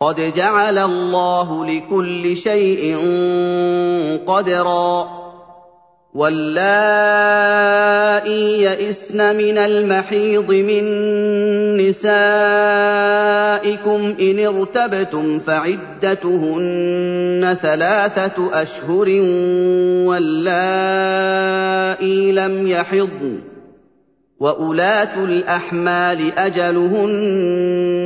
قد جعل الله لكل شيء قدرا. واللائي يئسن من المحيض من نسائكم إن ارتبتم فعدتهن ثلاثة أشهر واللائي لم يحضن. واولات الأحمال أجلهن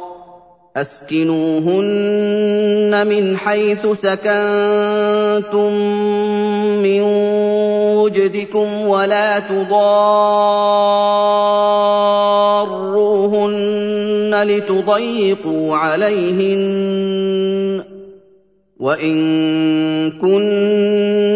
أسكنوهن من حيث سكنتم من وجدكم ولا تضاروهن لتضيقوا عليهن. وإن كن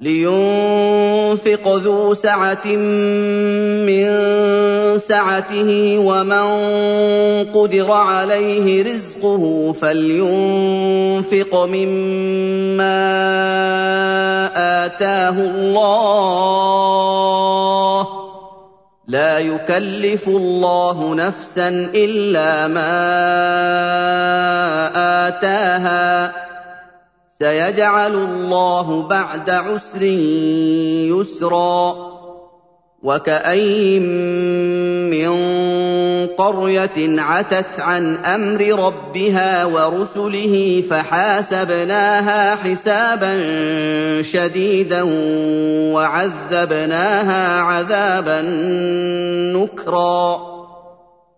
لينفق ذو سعة من سعته ومن قدر عليه رزقه فلينفق مما آتاه الله. لا يكلف الله نفسا إلا ما آتاها. سيجعل الله بعد عسر يسرا وكاين من قرية عتت عن أمر ربها ورسله فحاسبناها حسابا شديدا وعذبناها عذابا نكرا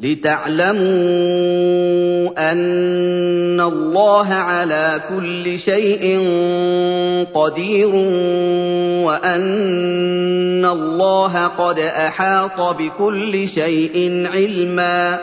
لِتَعْلَمُوا أَنَّ اللَّهَ عَلَىٰ كُلِّ شَيْءٍ قَدِيرٌ وَأَنَّ اللَّهَ قَدْ أَحَاطَ بِكُلِّ شَيْءٍ عِلْمًا